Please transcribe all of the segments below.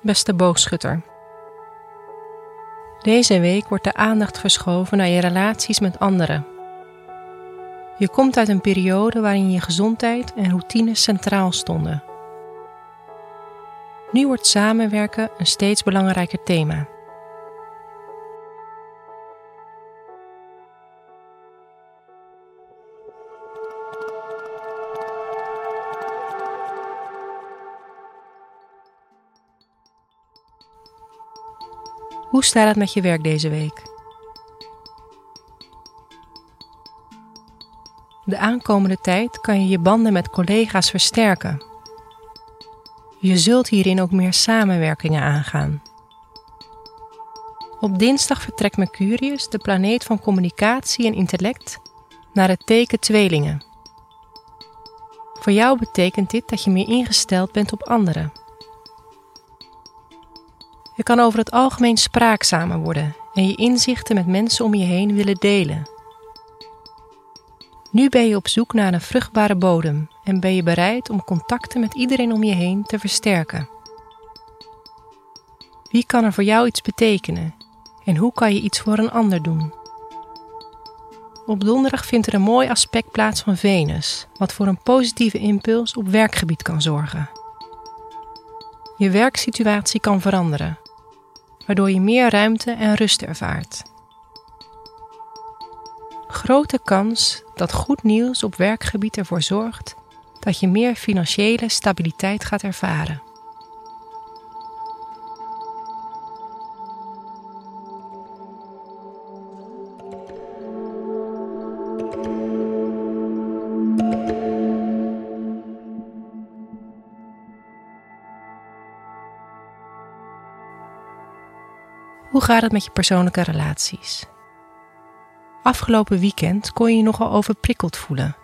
beste boogschutter. Deze week wordt de aandacht verschoven naar je relaties met anderen. Je komt uit een periode waarin je gezondheid en routine centraal stonden. Nu wordt samenwerken een steeds belangrijker thema. Hoe staat het met je werk deze week? De aankomende tijd kan je je banden met collega's versterken. Je zult hierin ook meer samenwerkingen aangaan. Op dinsdag vertrekt Mercurius, de planeet van communicatie en intellect, naar het teken tweelingen. Voor jou betekent dit dat je meer ingesteld bent op anderen. Je kan over het algemeen spraakzamer worden en je inzichten met mensen om je heen willen delen. Nu ben je op zoek naar een vruchtbare bodem en ben je bereid om contacten met iedereen om je heen te versterken. Wie kan er voor jou iets betekenen en hoe kan je iets voor een ander doen? Op donderdag vindt er een mooi aspect plaats van Venus, wat voor een positieve impuls op werkgebied kan zorgen. Je werksituatie kan veranderen waardoor je meer ruimte en rust ervaart. Grote kans dat goed nieuws op werkgebied ervoor zorgt dat je meer financiële stabiliteit gaat ervaren. Hoe gaat het met je persoonlijke relaties? Afgelopen weekend kon je je nogal overprikkeld voelen.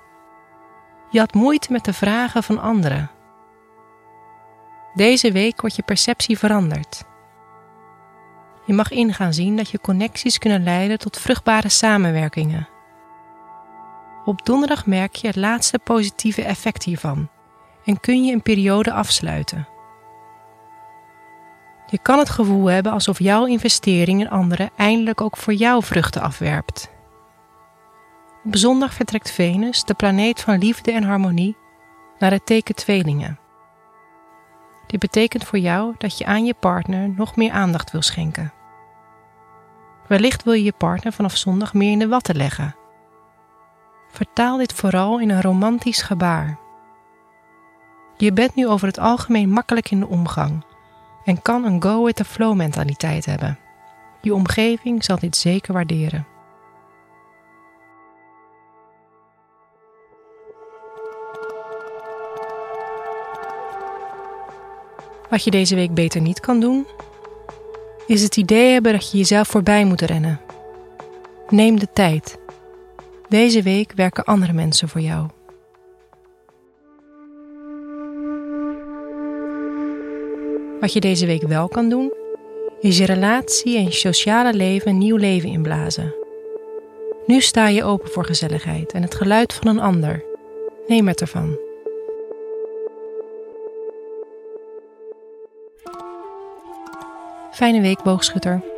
Je had moeite met de vragen van anderen. Deze week wordt je perceptie veranderd. Je mag ingaan zien dat je connecties kunnen leiden tot vruchtbare samenwerkingen. Op donderdag merk je het laatste positieve effect hiervan en kun je een periode afsluiten. Je kan het gevoel hebben alsof jouw investering in anderen eindelijk ook voor jou vruchten afwerpt. Op zondag vertrekt Venus, de planeet van liefde en harmonie, naar het teken tweelingen. Dit betekent voor jou dat je aan je partner nog meer aandacht wil schenken. Wellicht wil je je partner vanaf zondag meer in de watten leggen. Vertaal dit vooral in een romantisch gebaar. Je bent nu over het algemeen makkelijk in de omgang en kan een go with the flow mentaliteit hebben. Je omgeving zal dit zeker waarderen. Wat je deze week beter niet kan doen, is het idee hebben dat je jezelf voorbij moet rennen. Neem de tijd. Deze week werken andere mensen voor jou. Wat je deze week wel kan doen, is je relatie en je sociale leven nieuw leven inblazen. Nu sta je open voor gezelligheid en het geluid van een ander. Neem het ervan. Fijne week, boogschutter.